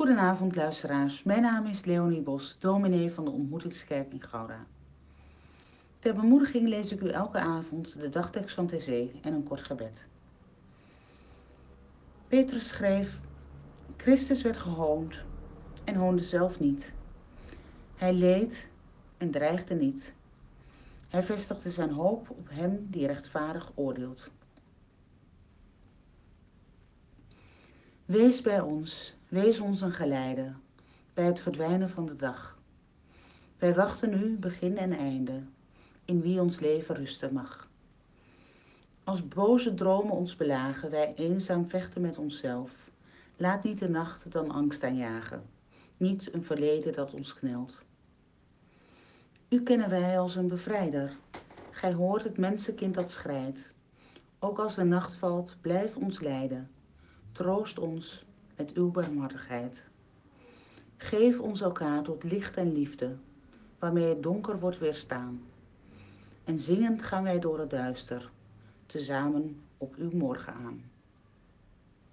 Goedenavond luisteraars, mijn naam is Leonie Bos, dominee van de Ontmoetingskerk in Gouda. Ter bemoediging lees ik u elke avond de dagtekst van TC en een kort gebed. Petrus schreef, Christus werd gehoond en hoonde zelf niet. Hij leed en dreigde niet. Hij vestigde zijn hoop op hem die rechtvaardig oordeelt. Wees bij ons, wees ons een geleide bij het verdwijnen van de dag. Wij wachten nu begin en einde, in wie ons leven rusten mag. Als boze dromen ons belagen, wij eenzaam vechten met onszelf. Laat niet de nacht dan angst aanjagen, niet een verleden dat ons knelt. U kennen wij als een bevrijder. Gij hoort het mensenkind dat schrijdt. Ook als de nacht valt, blijf ons leiden. Troost ons met uw barmhartigheid. Geef ons elkaar tot licht en liefde, waarmee het donker wordt weerstaan. En zingend gaan wij door het duister, tezamen op uw morgen aan.